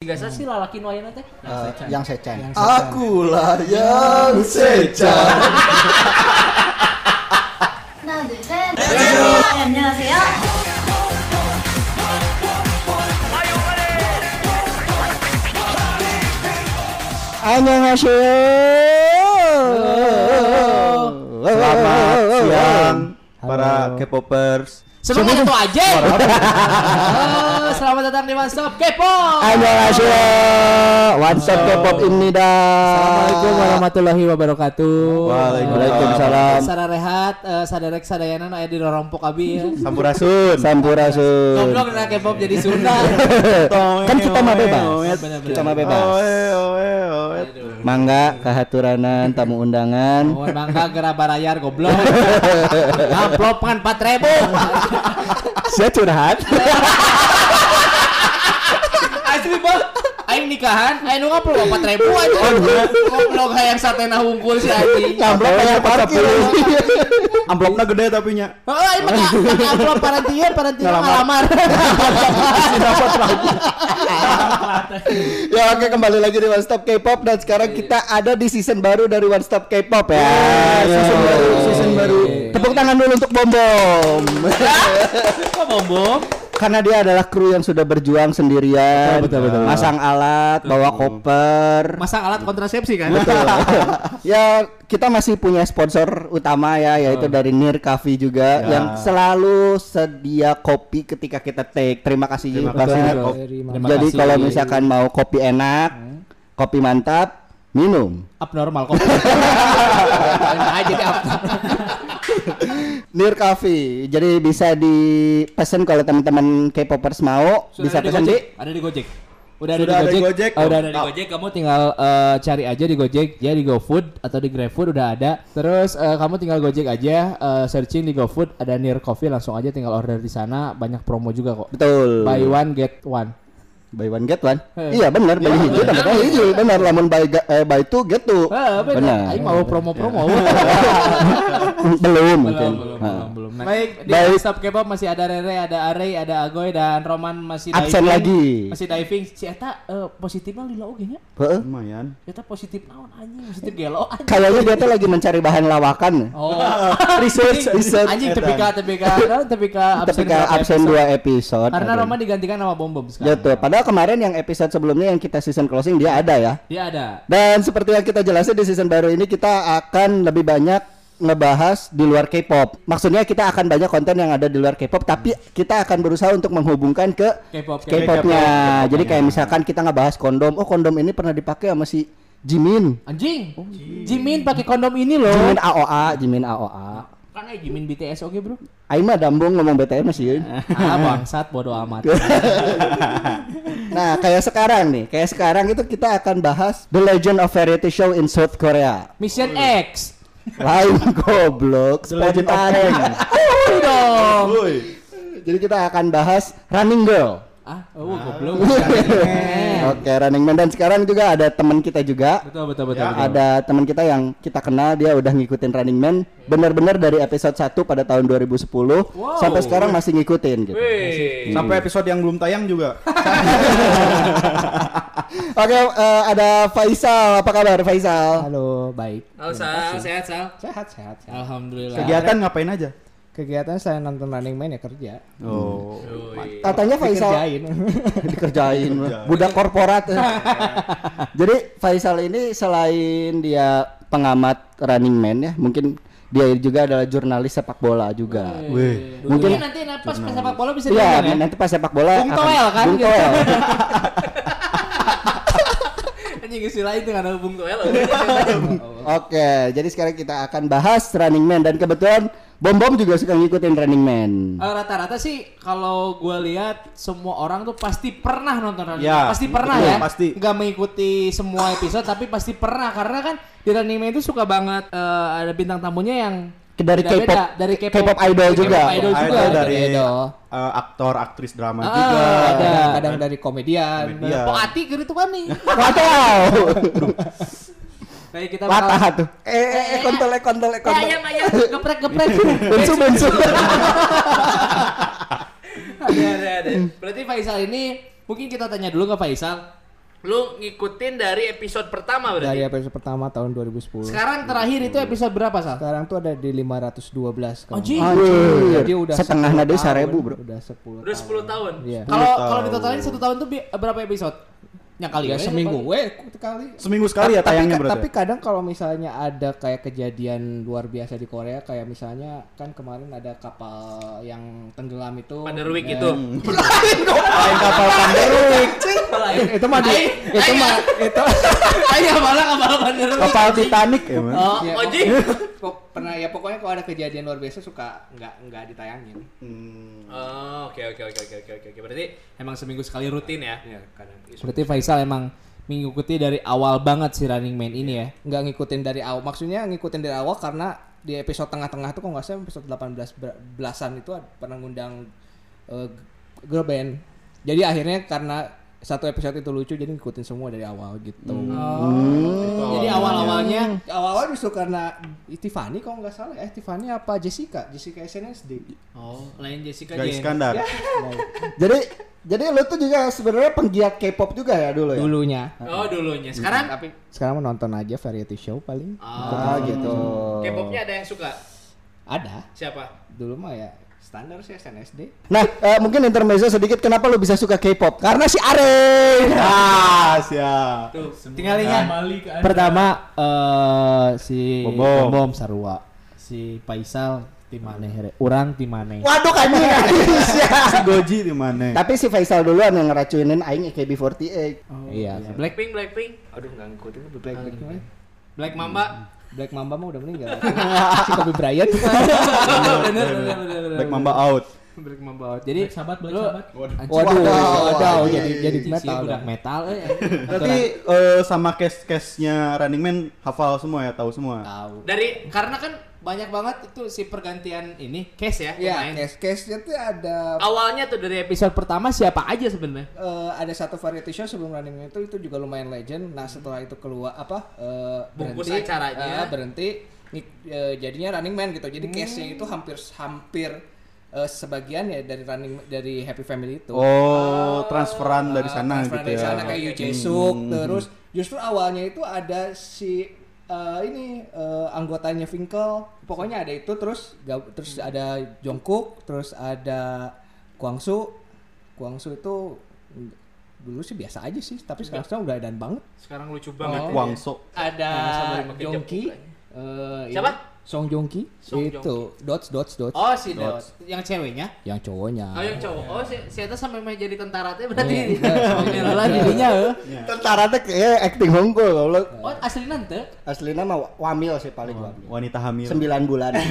Tiga saya sih lalaki nuayan noyan teh. Eh, yang secan. Yang secan. Aku lah yang secan. Annyeonghaseyo. Selamat siang para K-popers. Semuanya itu aja. Selamat datang di One Stop Kepo. Annyeonghaseyo. One Stop K-pop ini dah. Assalamualaikum warahmatullahi wabarakatuh. Waalaikumsalam. Sada rehat, eh, sadarek sadayana aya di rorompok abi ya. Sampurasun. Sampurasun. Goblok na K-pop jadi Sunda. Kan kita mah bebas. Bener-bener. Kita mah bebas. Oe, oe, oe. Mangga kehaturanan tamu undangan. Mohon bangga gera barayar goblok. Amplop kan 4000. Saya curhat. Asli bang. Nikahan, aing nu ngaplo 4000 aja. Goblok hayang satena hungkul si anjing. Amplop kayak parkir. Amplopnya gede tapi nya. Oh, aing mah pakai amplop parantia, parantia ngalamar. ya oke kembali lagi di One Stop K-pop dan sekarang kita ada di season baru dari One Stop K-pop ya. season baru, season baru. Tepuk tangan dulu untuk Bom Bom. Kok bombom? Karena dia adalah kru yang sudah berjuang sendirian, Betul, betul, betul. masang alat, bawa koper. Masang alat kontrasepsi kan? Betul. ya kita masih punya sponsor utama ya yaitu dari Nir Coffee juga Ya. yang selalu sedia kopi ketika kita take. Terima kasih Terima kasih, Kof. Terima Jadi kasih. kalau misalkan mau kopi enak, kopi mantap, minum. abnormal kok. Nah, jadi abnormal. Nir Coffee. Jadi bisa dipesan kalau teman-teman K-popers mau Sudah bisa ada pesan di Gojek? Ada di Gojek. Udah, Sudah ada ada di di Gojek. Gojek? Oh, udah ada di Oh. Gojek. Kamu tinggal eh, cari aja di Gojek, ya di GoFood atau di GrabFood udah ada. Terus eh, kamu tinggal Gojek aja, eh, searching di GoFood ada Near Coffee langsung aja tinggal order di sana. Banyak promo juga kok. Betul. Buy one get one. Buy one get one. Eh. Iya benar, beli hijau dapat yang hijau. Benar, lamun buy ga- eh, buy two get two. Eh, benar. Aing mau promo-promo. belum mungkin. belum, belum, belum. Nah, Baik, di baik. Stop K-pop masih ada Rere, ada Arey, ada Agoy dan Roman masih Absen diving. lagi. Masih diving. Si eta eh, positifnya lila oge nya. Heeh. Lumayan. Eta positif naon anjing, positif gelo anjing. Kayaknya dia tuh lagi mencari bahan lawakan. Oh, Research, research. Anjing TPK naon, TPK absen Ketika berapa absen dua episode. Karena. Roman digantikan sama Bom Bom sekarang. Jatuh. Padahal kemarin yang episode sebelumnya yang kita season closing dia ada ya. Dia ada. Dan seperti yang kita jelasin di season baru ini kita akan lebih banyak ngebahas di luar K-pop. Maksudnya kita akan banyak konten yang ada di luar K-pop, tapi kita akan berusaha untuk menghubungkan ke K-pop K-popnya. K-pop. Jadi kayak misalkan kita ngebahas kondom, oh kondom ini pernah dipakai sama si Jimin. Anjing. Jimin pakai kondom ini loh. Jimin AOA, Jimin AOA. Kan eh Jimin BTS oke, Bro. Aing mah dambung ngomong BTS masih. Ah, bangsat bodoh amat. Nah, kayak sekarang nih, kayak sekarang itu kita akan bahas The Legend of Variety Show in South Korea. Mission X. Lain goblok, The Legend of. Uy dong. Woi. Jadi kita akan bahas Running Girl. Ah, oh goblok. Oke, Running Man dan sekarang juga ada teman kita juga. Betul betul betul. Ya, betul. Ada teman kita yang kita kenal dia udah ngikutin Running Man benar-benar dari episode 1 pada tahun 2010 sampai sekarang masih ngikutin gitu. Wih. Sampai episode yang belum tayang juga. Oke, eh, ada Faisal. Apa kabar Faisal? Halo, baik. Halo Sal, sehat Sal. Sehat, sehat. sehat. Alhamdulillah. Kegiatan ngapain aja? Kegiatan saya nonton Running Man ya kerja. Oh. Katanya Faisal Dikerjain. dikerjain budak korporat. Jadi Faisal ini selain dia pengamat Running Man ya, mungkin dia juga adalah jurnalis sepak bola juga. Wih. Mungkin Mungkin- nanti pas pas sepak bola bisa Iya, ya. nanti pas sepak bola Bung akan- Toel kan, Bung gitu. Toel. Anjing istilah itu kan ada Bung Toel. Oke, jadi sekarang kita akan bahas Running Man dan kebetulan Bom Bom juga suka ngikutin Running Man. Eh, rata-rata sih kalau gue lihat semua orang tuh pasti pernah nonton Running Ya, Man. Pasti pernah betul, ya. pasti. Nggak mengikuti semua episode tapi pasti pernah karena kan di Running Man itu suka banget eh, ada bintang tamunya yang Dari. K-pop- dari K-pop, K-pop idol juga. K-pop idol juga. Ada dari Idol. eh, aktor, aktris drama Ah, juga. ada. Kadang dari komedian. Komedian. Po Ati gitu kan nih. Wow. Kayak kita Patah tuh. Eh, eh, eh, kontol, eh, kontol, eh, kontol. ayam ayam geprek geprek. Bensu, bensu. ada ada ada. Berarti Faisal ini mungkin kita tanya dulu ke Faisal. Lu ngikutin dari episode pertama berarti? Dari episode pertama tahun 2010. Sekarang terakhir itu episode berapa, Sal? Sekarang tuh ada di 512 sekarang. Anjing. Anjir. Jadi udah setengah 10 nade tahun, seribu bro. Udah 10 Udah 10 tahun. Iya. Kalau 10 kalau tahun. ditotalin satu tahun tuh berapa episode? Yang kali Ya we, seminggu paling. we kali. Seminggu sekali ya tapi, tayangnya berarti. tapi kadang kalau misalnya ada kayak kejadian luar biasa di Korea kayak misalnya kan kemarin ada kapal yang tenggelam itu Panderwick eh, itu. Lain kapal Panderwick. itu mah di, itu mah itu Ayo malah kapal Panderwick. Kapal Titanic ya, Man. Oh, Ya, Oji. pok- pernah ya pokoknya kalau ada kejadian luar biasa suka nggak nggak ditayangin Hmm. Oh, oke oke oke oke oke oke. Berarti emang seminggu sekali rutin ya? ya kadang Berarti Faisal emang mengikuti dari awal banget si Running Man ini ya. nggak ngikutin dari awal maksudnya ngikutin dari awal karena di episode tengah-tengah tuh kok nggak salah episode 18 ber- belasan itu pernah ngundang eh, girl band jadi akhirnya karena satu episode itu lucu jadi ngikutin semua dari awal gitu. Jadi awal-awalnya awal-awal justru karena Tiffany kalau nggak salah eh Tiffany apa Jessica? Jessica SNSD Oh, lain Jessica Jen. Iskandar. Jadi jadi lu tuh juga sebenarnya penggiat K-pop juga ya dulu ya. dulunya. Oh, dulunya. Sekarang? Tapi sekarang menonton aja variety show paling. Ah. Gitu. K-popnya ada yang suka? ada. Siapa? dulu mah ya standar sih SNSD Nah, eh, mungkin intermezzo sedikit kenapa lu bisa suka K-pop? Karena si Are. Ah, siap. Tuh, tinggal ingat. Pertama eh si Bom Bom. Sarua, si Faisal tim maneh, re. urang tim maneh. Waduh kan Si Goji di mana? Tapi si Faisal duluan yang ngeracunin aing AKB48. iya Blackpink, Blackpink, aduh nggak ngikutin Black Black Black Mamba. Black Mamba mah udah meninggal si Kobe Bryant bener, bener, bener, bener. Black Mamba out. Black Mamba. Jadi Black Sabbath, Black. Anjing, waduh Waduh, waduh iya, jadi iya, jadi Si metal dong. metal eh. Berarti eh, sama case-case-nya Running Man hafal semua ya, tahu semua. tahu Dari karena kan banyak banget itu si pergantian ini case ya, ya pemain. case case nya tuh ada Awalnya tuh dari episode pertama siapa aja sebenarnya? eh, ada satu variety show sebelum running Man itu itu juga lumayan legend. Nah setelah itu keluar apa eh, Bungkus berhenti, acaranya. eh, berhenti eh, jadinya running man gitu. Jadi case-nya itu hampir hampir eh, sebagian ya dari running dari Happy Family itu. Oh, transferan dari sana transfer gitu dari ya. sana kayak Yu Jae-suk terus justru awalnya itu ada si eh, ini eh, anggotanya Finkel. Pokoknya ada itu terus gab- terus ada Jungkook terus ada Kwangsu Kwangsu itu dulu sih biasa aja sih tapi sekarang sekarang udah edan banget. Sekarang lucu Oh. banget. Ada Yang sama dengan kecap Jongki. Eh, ini, Siapa? Song Jongki Song itu dots dots dots Oh si Dot, yang ceweknya? yang cowoknya Oh yang cowok. Oh si si Eta sampai mau jadi tentara teh berarti. Oh, iya. Lah dirinya. Tentara teh kayak acting hongkol goblok. Oh asli nanti? Aslinya mah wa- wamil sih paling wamil. Wanita hamil. 9 bulan.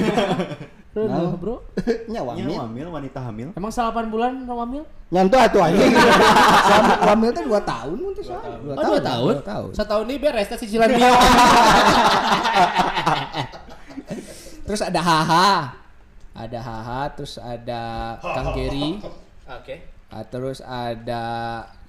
Bro, bro. Nya Ya, wamil. hamil, wanita hamil. Emang 8 bulan Wamil? Nyantu atuh anjing. Sama Wamil tuh 2 tahun mungkin soalnya. Dua Oh 2 tahun? dua tahun. Setahun ini beres tes cicilan dia. Terus ada Haha. Ada Haha, terus ada Kang Geri. Oke. Ah, terus ada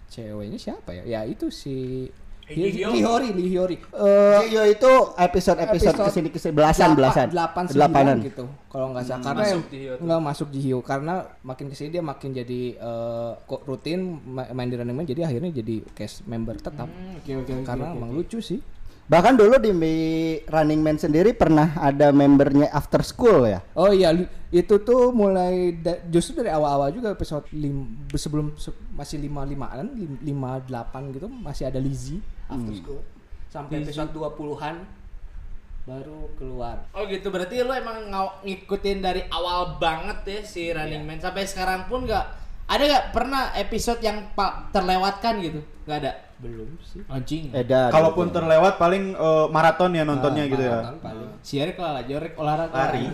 ceweknya siapa ya? Ya itu si? Lihori, Lihori. Eh, yo itu episode-episode Episode ke sini ke sini belasan belasan. delapan Delapanan. sembilan gitu kalau nggak salah karena Hyo tuh. nggak masuk di Hyo karena makin ke sini dia makin jadi eh, kok rutin ma- main di Running Man jadi akhirnya jadi cast member tetap oke oke. karena emang lucu sih Bahkan dulu di Running Man sendiri pernah ada membernya After School ya. oh iya itu tuh mulai da- justru dari awal-awal juga episode lim, sebelum se- masih lima limaan lima delapan gitu masih ada Lizzie after school. Sampai episode 20-an baru keluar. Oh gitu berarti lu emang ngikutin dari awal banget ya si Running Man. Sampai sekarang pun nggak ada nggak pernah episode yang terlewatkan gitu? Nggak ada belum sih anjing Eda. Kalaupun terlewat paling eh, maraton ya nontonnya gitu ya. Maraton paling. si Erik lah jorek olahraga Lari.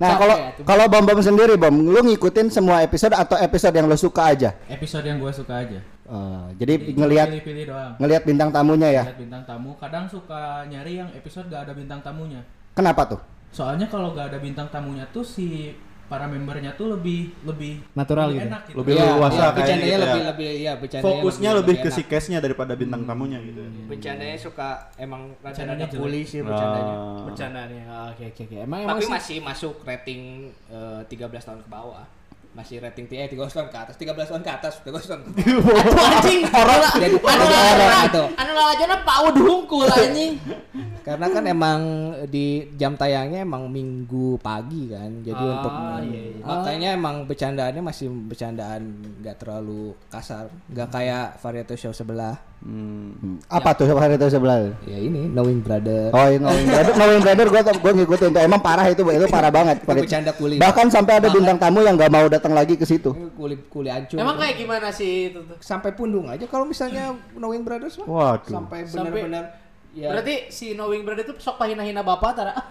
Nah, kalau ya kalau Bom Bom sendiri Bom, lu ngikutin semua episode atau episode yang lu suka aja? Episode yang gue suka aja. Eh, jadi ngelihat pilih-pilih doang. ngelihat bintang tamunya ya. Lihat bintang tamu. Kadang suka nyari yang episode gak ada bintang tamunya. Kenapa tuh? Soalnya kalau gak ada bintang tamunya tuh si para membernya tuh lebih lebih Natural lebih gitu. enak gitu. Lebih iya, kayaknya bercandanya gitu ya. lebih lebih ya bercandanya Fokusnya lebih ke si case-nya daripada bintang tamunya gitu. ya. bercandanya suka emang Bercandanya bully sih bercandanya Ah. bercandanya Ah, oke oke oke emang emang tapi sih- masih masuk rating eh, 13 tahun ke bawah masih rating TA 13 tahun ke atas 13 tahun ke atas 13 tahun. Aduh, anjing horor Jadi anu horor lalajana gitu. anu lalajana paud hungkul anjing. Karena kan emang di jam tayangnya emang minggu pagi kan jadi Ah, untuk iya, iya. makanya emang bercandaannya masih bercandaan nggak terlalu kasar nggak kayak variety show sebelah Hmm. Apa tuh hari itu sebelah? ya ini Knowing Brother Oh, ini Knowing Brother, Knowing Brother gua gua ngikutin tuh. Emang parah itu, itu parah banget. Itu bercanda kuli. Bahkan sampai ada bintang tamu yang nggak mau datang lagi ke situ. Ini kuli kuli hancur emang kayak gimana sih itu tuh sampai pundung aja kalau misalnya Knowing Brothers mah Waduh. sampai benar-benar ya berarti si knowing brother itu sok pahina-hina bapak tara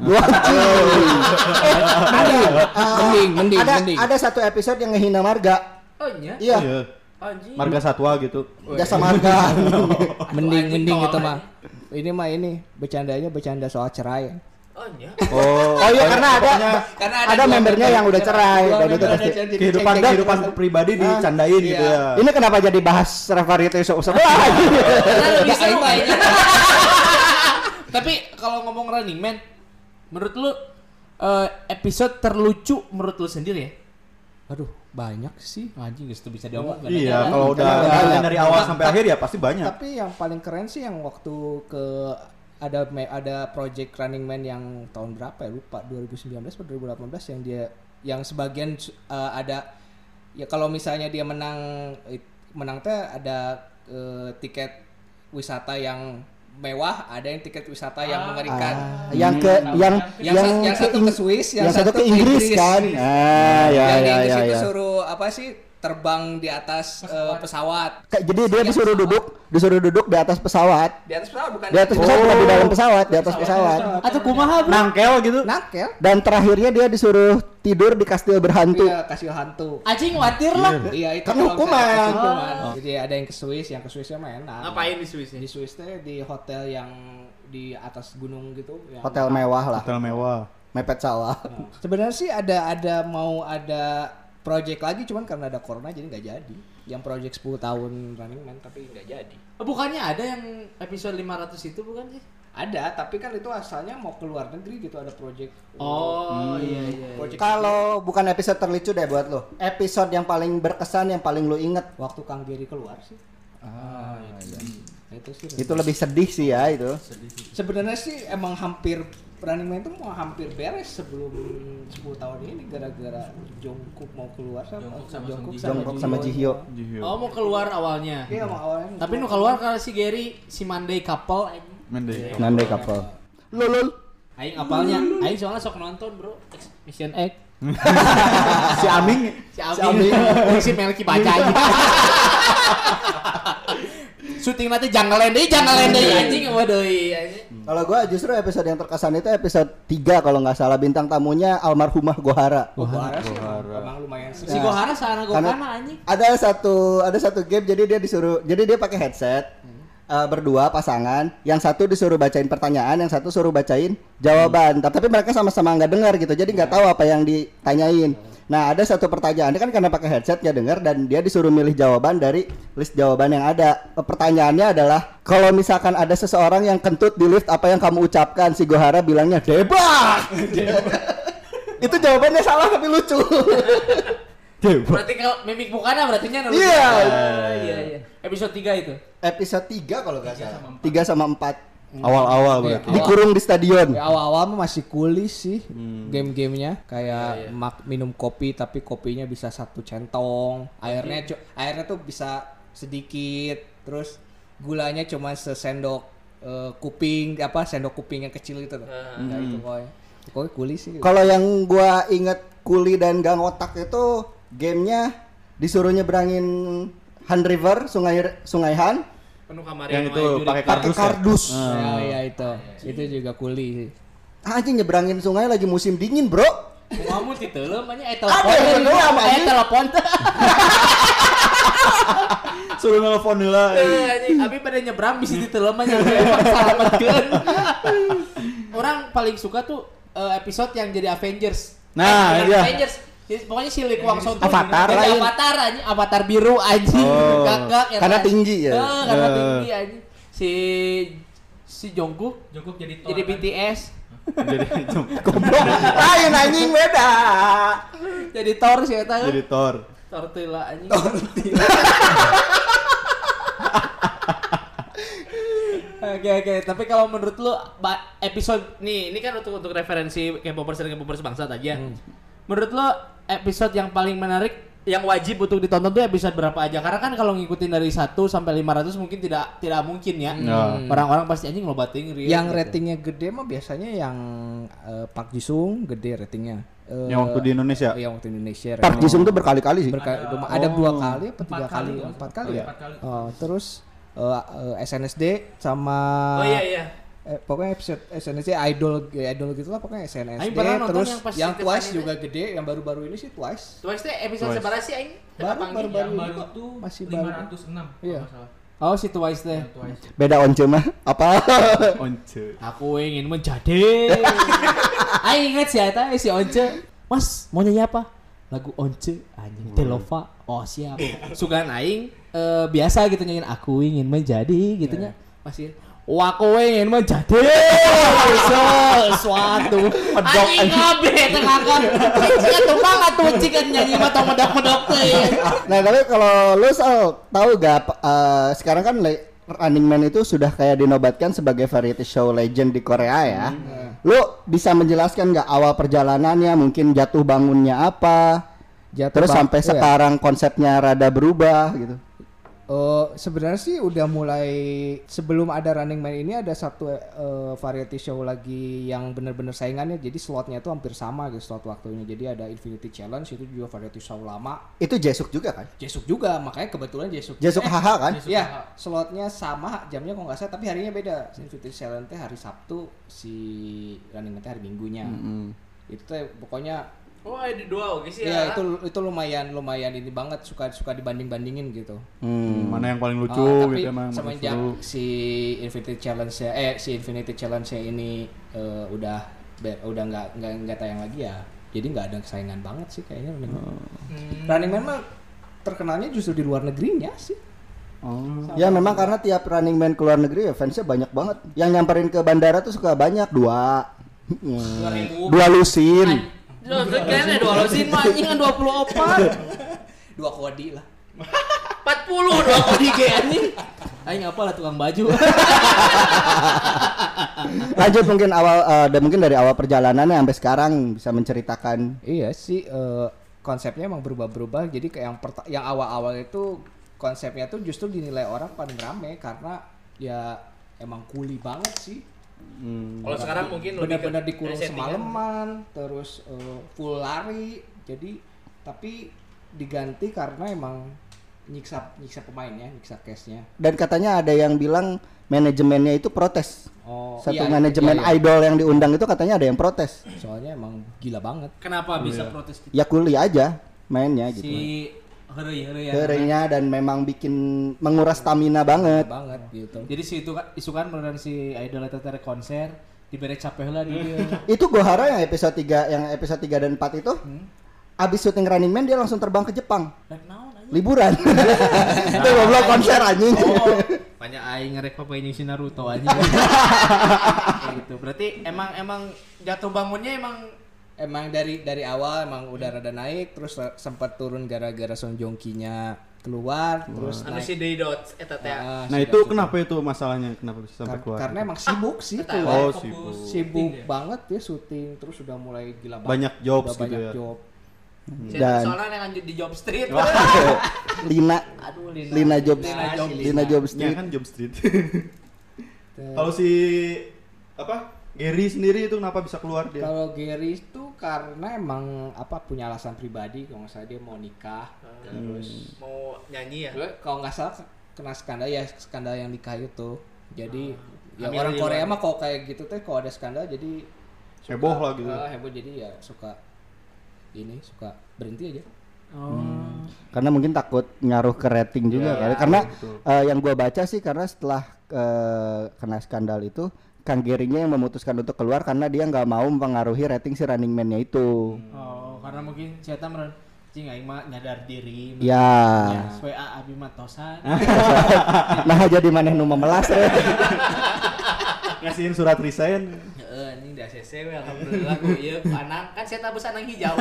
mending mending ada mending ada satu episode yang ngehina marga. oh iya Iya, Iya. Anjing Marga satwa gitu. jasa marga. mending anjing mending tolol itu aja. mah ini mah ini bercandanya bercanda soal cerai oh iya Oh. Oh iya karena ada Karena ada, dua membernya member yang udah cerai dan itu pasti. ada kehidupan kehidupan gitu. pribadi dicandain gitu iya. ya. Ini kenapa jadi bahas variety show sebelah? karena lebih seru aing mah kayaknya tapi kalau ngomong Running Man menurut lu eh, episode terlucu menurut lu sendiri ya aduh banyak sih Anjing teu bisa diomong kan. Iya, kalau udah Banyak. ngikutin dari awal sampai akhir ya pasti banyak. tapi yang paling keren sih yang waktu ke ada ada project Running Man yang tahun berapa ya lupa 2019 atau 2018 yang dia yang sebagian uh, ada ya kalau misalnya dia menang menang teh ada eh, tiket wisata yang mewah ada yang tiket wisata yang mengerikan Ah, yang ke yang yang, yang, yang ke satu ke Swiss yang, satu ke Inggris, kan. Ah, ya yang di ya Inggris ya. itu ya. suruh apa sih terbang di atas eh, pesawat Kayak- Jadi dia disuruh duduk, disuruh duduk di atas pesawat. di atas pesawat bukan Di atas pesawat bukan di dalam pesawat, di atas pesawat. atau kumaha bro Nangkel gitu. nakel Dan terakhirnya dia disuruh tidur di kastil berhantu. Iya, kasih hantu. anjing khawatir lah Iya, itu Kan hukuman. hukuman. Jadi ada yang ke Swiss, yang ke Swissnya mah enak. ngapain di Swiss Di Swiss teh di hotel yang di atas gunung gitu. Yang Hotel mewah lah, Hotel mewah. mepet sawah. Sebenarnya sih ada ada mau ada project lagi, cuman karena ada corona jadi nggak jadi. Yang project 10 tahun Running Man tapi nggak jadi. Oh, bukannya ada yang episode 500 itu bukan sih Ada, tapi kan itu asalnya mau ke luar negeri gitu ada project. oh iya iya, iya. Project Kalau bukan episode terlucu deh buat lo. Episode yang paling berkesan yang paling lo inget. waktu Kang Giri keluar sih. Ah, iya. Itu sih. Itu lebih sedih sih ya itu. Sebenarnya sih emang hampir Running Man itu mau hampir beres sebelum 10 tahun ini gara-gara Jungkook mau keluar sama Jungkook sama Ji- Jongkok sama Jihyo. oh mau keluar awalnya. Iya mau awalnya. tapi nu keluar karena si Gary si Monday couple. Anjing. Mending. Nandai couple. Lulul. aing apalnya? Aing soalnya sok nonton bro. Mission X si Aming. Si Abi si Melki baca. Aja syuting nanti jangan lendei jangan lendei anjing waduh anjing Kalau gua justru episode yang terkesan itu episode 3 kalau nggak salah. Bintang tamunya almarhumah Gohara. Oh, Gohara sih. Emang, emang lumayan sih. si Gohara sana Gokana anjing. ada satu ada satu game jadi dia disuruh jadi dia pakai headset eh, berdua pasangan. Yang satu disuruh bacain pertanyaan yang satu suruh bacain jawaban. Tapi mereka sama-sama nggak dengar gitu. Jadi nggak tahu apa yang ditanyain nah ada satu pertanyaan. Dia kan karena pakai headset nggak dengar dan dia disuruh milih jawaban dari list jawaban yang ada. Pertanyaannya adalah kalau misalkan ada seseorang yang kentut di lift apa yang kamu ucapkan? Si Gohara bilangnya debak itu jawabannya salah tapi lucu. Berarti kalau mimik mukana berarti nya Iya. iya iya. Episode 3 itu? Episode 3 kalau nggak salah. 3 sama 4 awal-awal berarti. dikurung di stadion. Ya, awal-awal masih kulis sih Hmm. game-gamenya. Kayak Iya, mak- minum kopi tapi kopinya bisa satu centong. Airnya cu- airnya tuh bisa sedikit. Terus gulanya cuma sesendok eh, kuping apa sendok kuping yang kecil itu tuh nah, itu pokoknya pokoknya kulis sih. Kalau yang gua inget kuli dan gang otak itu gamenya disuruh nyebrangin Han River sungai sungai Han penuh kamar Yang itu pakai kardus. ya? kardus ya, ya itu itu juga kuli sih anjing nyebrangin sungai lagi musim dingin bro kamu gitu lo banyak eh Ada telepon yang teh, tenggelam, eh telepon Suruh nelfon heula. Eh, anjing, abi pada nyebrang bisa ditelemah selamatkeun. Orang paling suka tuh eh, episode yang jadi Avengers. Nah, Eh, iya. Avengers. Jadi Pokoknya si Lee Kwang Soo tuh Avatar lain. Avatar anjing, Avatar biru anjing. Oh. Gagak ya. Karena kan? tinggi ya? Eh, karena Eh. tinggi anjing. Si si Jungkook Jungkook jadi Thor jadi kan? BTS Jadi Goblok. Lain anjing beda. Jadi Thor sih eta. jadi Thor. Tortilla anjing. Oke oke, tapi kalau menurut lu episode nih, ini kan untuk untuk referensi K-popers dan K-popers bangsat aja. Menurut lu episode yang paling menarik yang wajib untuk ditonton tuh episode berapa aja? Karena kan kalau ngikutin dari 1 sampai 500 mungkin tidak tidak mungkin ya. Ya. Orang-orang pasti anjing lobating real Yang gitu. ratingnya gede mah biasanya yang eh, Park Jisung gede ratingnya. Eh, Yang waktu di Indonesia. Yang waktu di Indonesia. Park rating- Jisung tuh berkali-kali sih. berkali- ada dua kali apa Empat tiga kali, kali? Empat kali ya. Empat kali. Oh, terus eh, eh, SNSD sama Oh iya iya. Eh, pokoknya episode SNSD idol idol gitu lah pokoknya SNSD terus yang pas yang Twice itu. juga gede yang baru-baru ini sih Twice Twice teh episode Twice. seberapa sih aing? Baru, baru, Yang baru. baru tuh masih baru. 506 Iya. Oh si Twice Twice. Beda once mah. Apa? Once. Aku ingin menjadi. Aing inget si Eta si Once. Mas mau nyanyi apa? Lagu Once anjing Telova. Oh siap. Sugan aing eh, biasa gitu nyanyiin aku ingin menjadi gitunya. Masih Wah, aku ingin menjadi sesuatu. Anjing ngabe tengah kan. Cik tukang atuh cik kan nyanyi mah tong medok-medok teh. Nah tapi kalau lu tahu gak p- eh, sekarang kan Running Man itu sudah kayak dinobatkan sebagai variety show legend di Korea ya. Lu bisa menjelaskan nggak awal perjalanannya, mungkin jatuh bangunnya apa, Jatuh terus bang- sampai oh ya. sekarang konsepnya rada berubah gitu. Eh, sebenarnya sih udah mulai sebelum ada Running Man ini ada satu eh, variety show lagi yang bener-bener saingannya jadi slotnya itu hampir sama gitu slot waktunya jadi ada Infinity Challenge itu juga variety show lama Itu Jesuk juga kan? Jesuk juga makanya kebetulan Jesuk Jesuk eh, HH kan? Iya, slotnya sama, jamnya kok nggak salah, tapi harinya beda. Infinity Challenge teh hari Sabtu, si Running Man teh hari Minggunya. Itu teh pokoknya Oh, ada dua oke sih ya itu itu lumayan lumayan ini banget suka suka dibanding bandingin gitu. Hmm. Mana yang paling lucu Oh, tapi gitu emang. paling semenjak si Infinity Challenge ya eh si Infinity Challenge ini eh, udah be- udah nggak nggak nggak tayang lagi ya jadi nggak ada saingan banget sih kayaknya Running Man. Running Man mah terkenalnya justru di luar negerinya sih. Oh. Ya memang karena tiap Running Man ke luar negeri ya fansnya banyak banget. Yang nyamperin ke bandara tuh suka banyak dua. Hmm. Dua lusin. Lo kayaknya dua losin mah anjing kan 24. Dua kodi lah. 40 dua kali ge anjing. Aing apa lah tukang baju. Lanjut mungkin awal eh, dan mungkin dari awal perjalanannya sampai sekarang bisa menceritakan Iya sih eh, konsepnya emang berubah-berubah. Jadi kayak yang yang awal-awal itu konsepnya tuh justru dinilai orang paling rame karena ya emang kuli banget sih. Hmm. Kalau sekarang mungkin lebih Benar-benar dikurung semalaman, terus eh, full lari. Jadi tapi diganti karena emang nyiksa nyiksa pemainnya, nyiksa case-nya. dan katanya ada yang bilang manajemennya itu protes. Oh, Satu iya, manajemen iya, iya. idol yang diundang itu katanya ada yang protes. Soalnya emang gila banget. Kenapa bisa protes gitu? Ya kuli aja mainnya gitu. Si Heureuy ya. Dan memang bikin menguras stamina banget. Banget gitu. Jadi si itu kan isu kan beneran si idol teh konser diberi capek lah di dia. Itu Gohara yang episode 3 yang episode 3 dan 4 itu abis syuting Running Man dia langsung terbang ke Jepang anjing? liburan. itu goblok konser anjing. Oh, banyak aing ngerek papa ini si Naruto aja. Kayak gitu. Berarti emang emang jatuh bangunnya emang Emang dari dari awal emang udah rada naik terus sempat turun gara-gara Song Joong-ki-nya keluar terus anu naik. si Deidot eta teh. Ah, Nah si itu kenapa itu masalahnya? Kenapa bisa sampai Kar- keluar? karena emang sibuk sih Eta keluar. Oh, sibuk. sibuk dia. banget ya syuting terus udah mulai gila banget. Banyak jobs Udah gitu banyak ya. job. Dan- soalnya yang lanjut di Job Street. Lina Aduh Lina. Lina Job Lina Job Lina Job Ya Street. kan Job Street. Kalau si apa? Gary sendiri itu kenapa bisa keluar dia? Kalau Gary itu karena emang apa punya alasan pribadi kalau nggak salah dia mau nikah terus mau nyanyi ya. Gue kalau nggak salah kena skandal ya skandal yang nikah itu. Jadi ya Hamil orang Korea mah kalau kayak gitu teh kalau ada skandal jadi Heboh lah gitu. Ah, heboh jadi ya suka ini suka berhenti aja. Oh. karena mungkin takut ngaruh ke rating juga Ya, kali. Karena betul. eh, yang gua baca sih karena setelah eh, kena skandal itu Kang Gerinya yang memutuskan untuk keluar karena dia nggak mau mempengaruhi rating si Running Man-nya itu. Oh, karena mungkin saya meren cing aing mah nyadar diri. Ya. Ya, WA abi mah tosan. nah jadi maneh nu memelas eh. Ngasihin surat resign. Heeh, anjing di ACC we alhamdulillah ku ieu anang kan saya tabus anang hijau.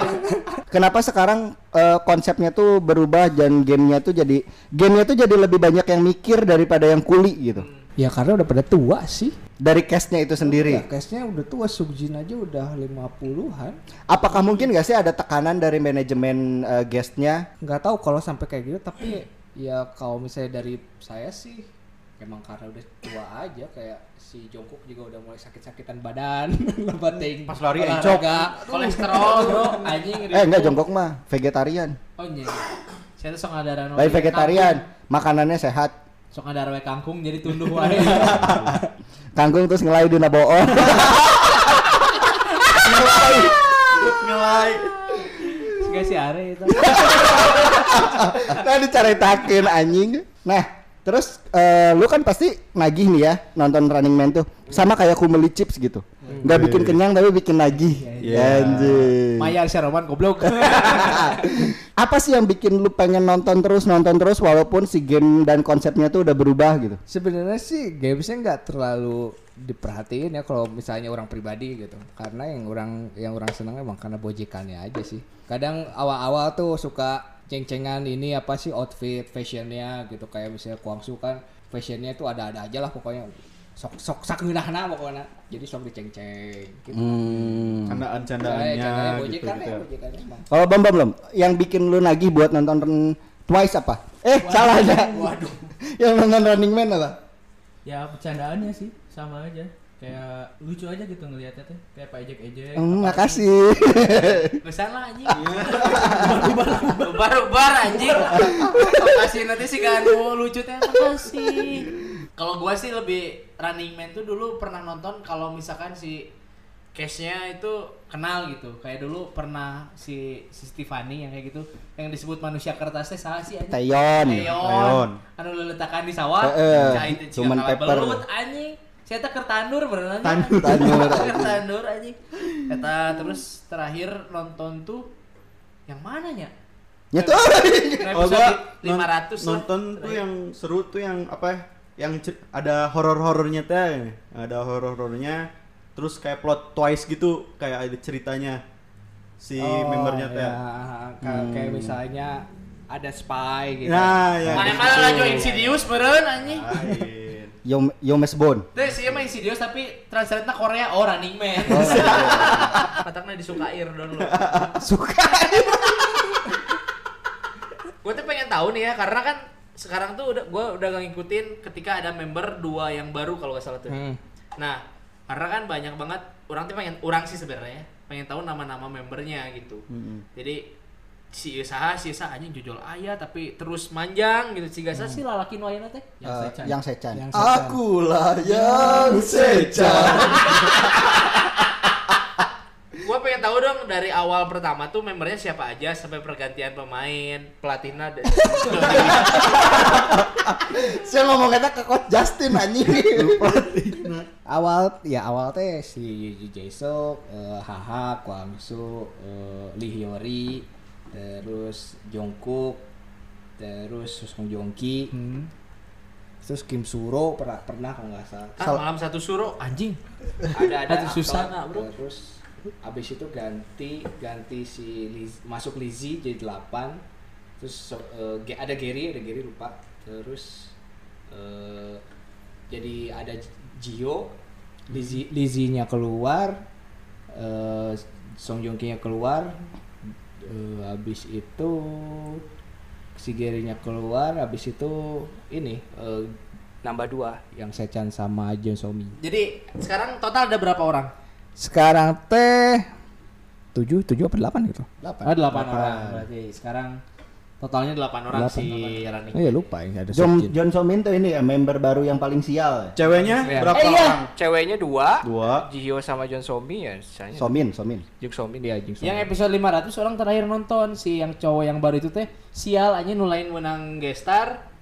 Kenapa sekarang eh, konsepnya tuh berubah dan gamenya tuh jadi gamenya tuh jadi lebih banyak yang mikir daripada yang kuli gitu. Ya karena udah pada tua sih. Dari cashnya itu Ya, sendiri. case-nya udah tua, Sugjin aja udah 50-an. Apakah mungkin gak sih ada tekanan dari manajemen eh, guestnya? Nggak tahu kalau sampai kayak gitu, tapi ya kalau misalnya dari saya sih emang karena udah tua aja kayak si Jongkok juga udah mulai sakit-sakitan badan, lebating. Pas lari encok. Kolesterol bro anjing. Eh enggak jongkok mah vegetarian. Oh iya. Saya tuh sok ngadaran Lain vegetarian, makanannya sehat. Sok ngadar we kangkung jadi tunduh wae. Kangkung terus ngelai dina boon. Ngelai. Siga si Are itu. nah dicaritakin anjing. Nah, terus eh, lu kan pasti nagih nih ya nonton Running Man tuh. Sama kayak Kumeli Chips gitu. Nggak bikin kenyang tapi bikin nagih. Iya. Anjing. Maya Syarman goblok. Apa sih yang bikin lu pengen nonton terus nonton terus walaupun si game dan konsepnya tuh udah berubah gitu? Sebenarnya sih gamesnya nggak terlalu diperhatiin ya kalau misalnya orang pribadi gitu. Karena yang orang yang orang senang emang karena bojekannya aja sih. Kadang awal-awal tuh suka ceng-cengan ini apa sih outfit fashionnya gitu kayak misalnya Kuangsu kan fashionnya tuh ada-ada aja lah pokoknya sok sok sak ngeunahna pokoknya jadi sok diceng-ceng gitu. Hmm. Candaan-candaannya Kayak candaan gitu, bojekan gitu. ya bojekannya emang. Kalau Bam Bam belum, yang bikin lu nagih buat nonton Twice apa? Eh, salah aja. Waduh. yang nonton Running Man apa? Ya bercandaannya sih sama aja. Kayak lucu aja gitu ngeliatnya teh. Kayak Pak Ejek Ejek. Apa makasih. Pesan lah anjing. Bar-bar anjing. Kasih nanti sih kan oh, lucu teh makasih. Kalau gua sih lebih Running Man tuh dulu pernah nonton kalau misalkan si case-nya itu kenal gitu. Kayak dulu pernah si si Stefani yang kayak gitu yang disebut manusia kertasnya salah sih anjing. Tayon. Teyon. Teyon. Anu letakkan di sawah. Heeh, Cai itu cuman paper. belut anjing. Saya tak kertandur beneran. Tandur. Tandur, anjing. Kertandur anjing. Kata terus terakhir nonton tuh yang mana ya? Ya tuh. Oh, Episode gua 500 non- lah. nonton tuh yang seru tuh yang apa ya? Yang ada horor-horornya teh. Ada horor-horornya. Terus kayak plot twice gitu, kayak ada ceritanya si Oh, membernya teh. ya, ka- kayak misalnya ada spy gitu. Nah, ya. Mana gitu. mana laju Insidious meren anjing. Yo Yomes Bone. Teh sih mah Insidious tapi translate-na Korea oh Running Man. Matakna disukair dulu. Suka. gue tuh pengen tahu nih ya karena kan sekarang tuh udah gue udah gak ngikutin ketika ada member dua yang baru kalau gak salah tuh. Hmm. Nah karena kan banyak banget orang tuh pengen orang sih sebenarnya pengen tahu nama-nama membernya gitu. Jadi si usaha si usaha anjing jujur ayah tapi terus manjang gitu si gasa sih lalaki nu ayeuna teh Yang Eh, Sechan. yang Sechan. Yang Sechan. Akulah yang Sechan. gue pengen tahu dong dari awal pertama tuh membernya siapa aja sampai pergantian pemain pelatihnya dan Saya ngomong kata ke coach Justin anjing. awal ya awal teh si Jaesuk, eh, Haha, Kwangsu, eh, Lee Hyori, terus Jungkook, terus Sung Joong Ki, terus Kim Suro pernah pernah kalau nggak salah. ah, malam satu suruh anjing. Ada ada Satu Susana, bro. terus abis itu ganti ganti si Liz- masuk Lizzy jadi 8 terus so- eh, Ge- ada Gary ada Gary lupa. Terus eh, jadi ada Gio Lizzy Lizzy-nya keluar eh, Song Joong Ki-nya keluar eh, habis itu si Gary-nya keluar habis itu ini eh, nambah dua. yang Sechan sama Jun Somi jadi sekarang total ada berapa orang? Sekarang teh tujuh tujuh apa delapan gitu? Ah, delapan orang berarti sekarang totalnya delapan orang Delapan. si running. oh ya lupa ya ada John. John Somin tuh ini ya member baru yang paling sial. Ceweknya Iya. berapa Eh, iya. orang? ceweknya dua Dua. Jihyo sama John Somi ya misalnya Somin, Somin. Jung Somi dia Jung Somi Yang episode 500 orang terakhir nonton si yang cowok yang baru itu teh sial aja nulain menang gestar.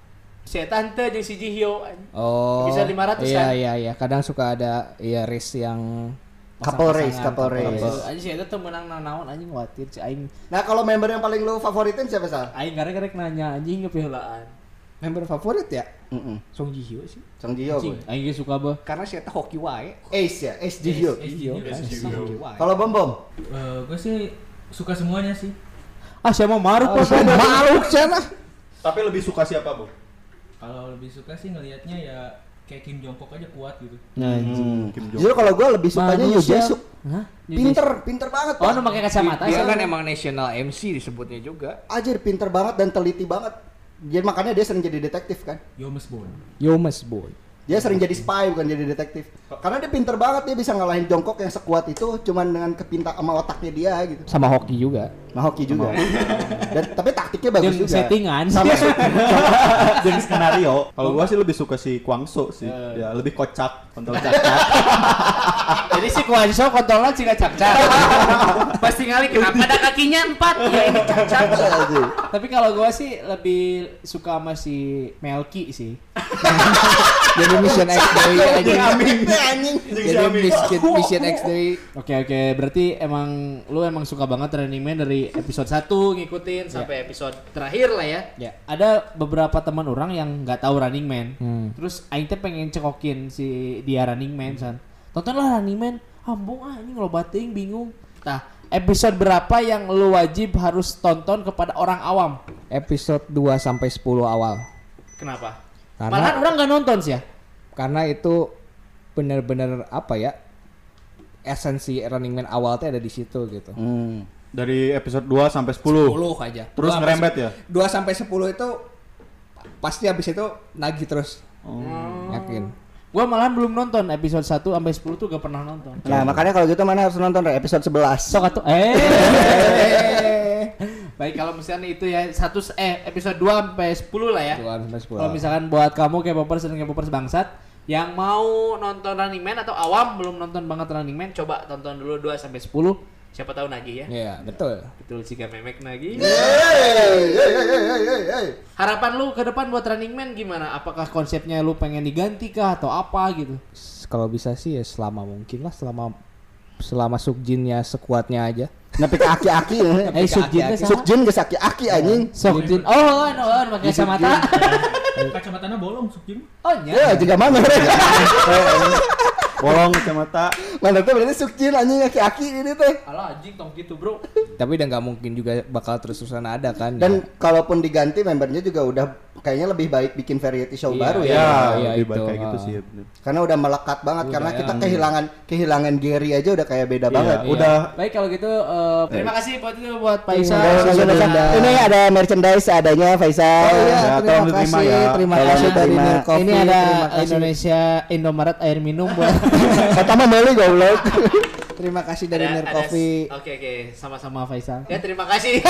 Si eta henteu jeung si Jihyo. oh Episode 500 iya kan? iya iya kadang suka ada ya race yang Couple race, couple race. Anjing si eta teu menang nanaon anjing khawatir si aing. Nah kalau member yang paling lu favoritin siapa Sal? Aing karek-karek nanya anjing ngepiheulaan. member favorit ya Mm-mm. Song Ji Hyo sih. Song Ji Hyo. Aing ge suka bah. Karena saya tahu hoki wae. Ace ya, Ace Ji Hyo. Kalau Bom Bom, Eh, gue sih suka semuanya sih. Ah, saya mau maruk Oh, saya Maluk sana. Tapi lebih suka siapa, Bu? Kalau lebih suka sih ngelihatnya ya kayak Kim Jong Kook aja kuat gitu. Hmm, Kim Jong. Justru kalau gue lebih sukanya Manusia. Jae-suk. Hah? Pinter, pinter banget. Oh, nu pakai kacamata Dia ya? kan emang national MC disebutnya juga. Anjir pinter banget dan teliti banget. Jadi makanya dia sering jadi detektif kan. Yomes Bond. Yomes boy. Dia sering jadi spy bukan jadi detektif. Karena dia pinter banget dia bisa ngalahin Jongkok yang sekuat itu cuman dengan kepinta sama otaknya dia gitu. Sama hoki juga. Nah hoki juga. Dan tapi taktiknya bagus Jeung juga. settingan. Sama Jeung skenario. Kalau gua sih lebih suka si Kwangso sih. Ya, lebih kocak, kontol cacak. Jadi si Kwanso kontrolnya cika cak-cak. Pasti ngali kenapa ada kakinya empat? Ya ini cacat. Tapi kalau gua sih lebih suka sama si Melki sih. Jadi Mission X dari aja. anjing. Jadi Mission, Mission X dari Oke oke, berarti emang lu emang suka banget Running Man dari episode 1 ngikutin sampai episode terakhir lah ya. Ya, ada beberapa teman orang yang nggak tahu Running Man. Hmm. Terus aing teh pengen cekokin si dia Running Man san. Tontonlah Running Man. Ambung ah ini ngelobating bingung. Nah, episode berapa yang lu wajib harus tonton kepada orang awam? episode 2 sampai 10 awal. Kenapa? Karena- Malahan orang nggak nonton sih ya. Karena itu bener-bener apa ya? Esensi Running Man awal teh ada di situ gitu. Hmm. Dari episode 2 sampai 10. 10 aja. Terus ngerembet ya? se- 2 sampai 10 itu pasti habis itu nagih terus. Oh. Yakin. Gua malahan belum nonton episode 1 sampai 10 tuh gak pernah nonton. Nah makanya kalau gitu mana harus nonton episode 11 Sok atuh. Eh. Baik kalau misalnya itu ya satu eh episode 2 sampai 10 lah ya. 2 sampai 10. Kalau misalkan buat kamu kayak popers dan kayak popers bangsat yang mau nonton Running Man atau awam belum nonton banget Running Man, coba tonton dulu 2 sampai 10. Siapa tahu nagih ya. Iya, betul. Betul sih memek nagih. Harapan lu ke depan buat Running Man gimana? Apakah konsepnya lu pengen diganti kah atau apa gitu? Kalau bisa sih ya selama mungkin lah selama selama Sukjinnya sekuatnya aja. Nepi ke aki-aki ya. Eh Sukjin teh sama? Sukjin geus aki-aki anjing Sukjin. Oh, no, no, pakai kacamata. Kacamatanya bolong Sukjin. Oh, Ya nya. juga mana Re? Bolong kacamata. Mana tuh berarti Sukjin anjing aki-aki ini teh Alah anjing tong gitu, Bro. Tapi udah nggak mungkin juga bakal terus-terusan ada kan. Dan kalaupun diganti membernya juga udah kayaknya lebih baik bikin variety show Iya, baru ya. Ya, iya, lebih baik itu. kayak gitu Ah. sih. ya, bener. Karena udah melekat banget karena kita kehilangan kehilangan Gary aja udah kayak beda Iya, banget. udah Baik kalau gitu eh, terima kasih buat itu buat Faisal. Terima. Ini ada merchandise adanya Faisal. Oh iya, Ya, terima tolong kasih, diterima ya. terima kasih dari Coffee. Ini ada terima kasih. Indonesia Indomaret air minum buat mah beli goblok. Terima kasih dari Ada- Nir ada- Coffee. Oke oke. sama-sama Faisal. Ya terima kasih.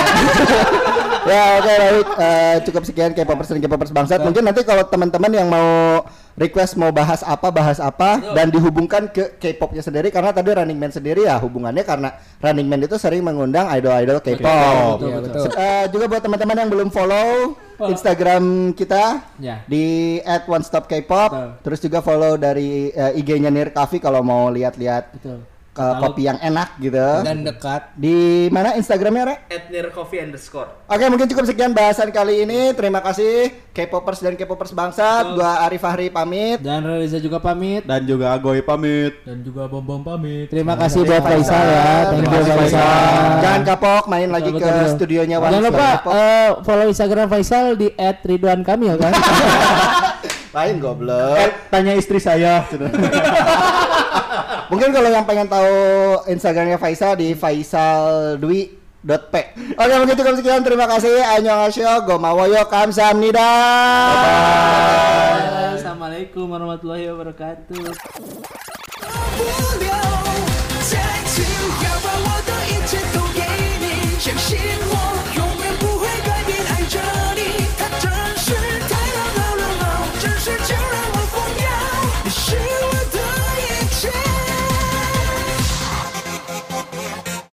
ya oke baik Eh, cukup sekian K-popers dan K-popers bangsat. Mungkin nanti kalau teman-teman yang mau request mau bahas apa bahas apa dan dihubungkan ke K-popnya sendiri karena tadi Running Man sendiri ya hubungannya karena Running Man itu sering mengundang idol-idol K-pop. Iya, betul. Eh, juga buat teman-teman yang belum follow Instagram kita Ya. di @onestopkpop Betul. terus juga follow dari eh, IG-nya Nir Coffee kalau mau lihat-lihat Betul. Eh, kopi yang enak gitu. Dan dekat. Di mana Instagramnya, Re? At near coffee underscore. Oke, mungkin cukup sekian bahasan kali ini. Terima kasih K-popers dan K-popers bangsat. Gua Arif Fahri pamit. Dan Reza juga pamit. Dan juga Agoy pamit. Dan juga Bom Bom pamit. Terima kasih buat Faisal ya. Thank Terima you kasih, Faisal. Faisal. Jangan kapok main lagi Betul, ke betul. studionya Jangan One lupa eh, follow Instagram Faisal di @ridwan_kamil kan. Lain goblok. Eh, tanya istri saya. Mungkin kalau yang pengen tahu Instagramnya Faisal di Faisal Dwi dot p. Oke begitu kami sekian terima kasih Annyeonghaseyo Gomawoyo Kamsahamnida. Bye. Bye. Assalamualaikum warahmatullahi wabarakatuh.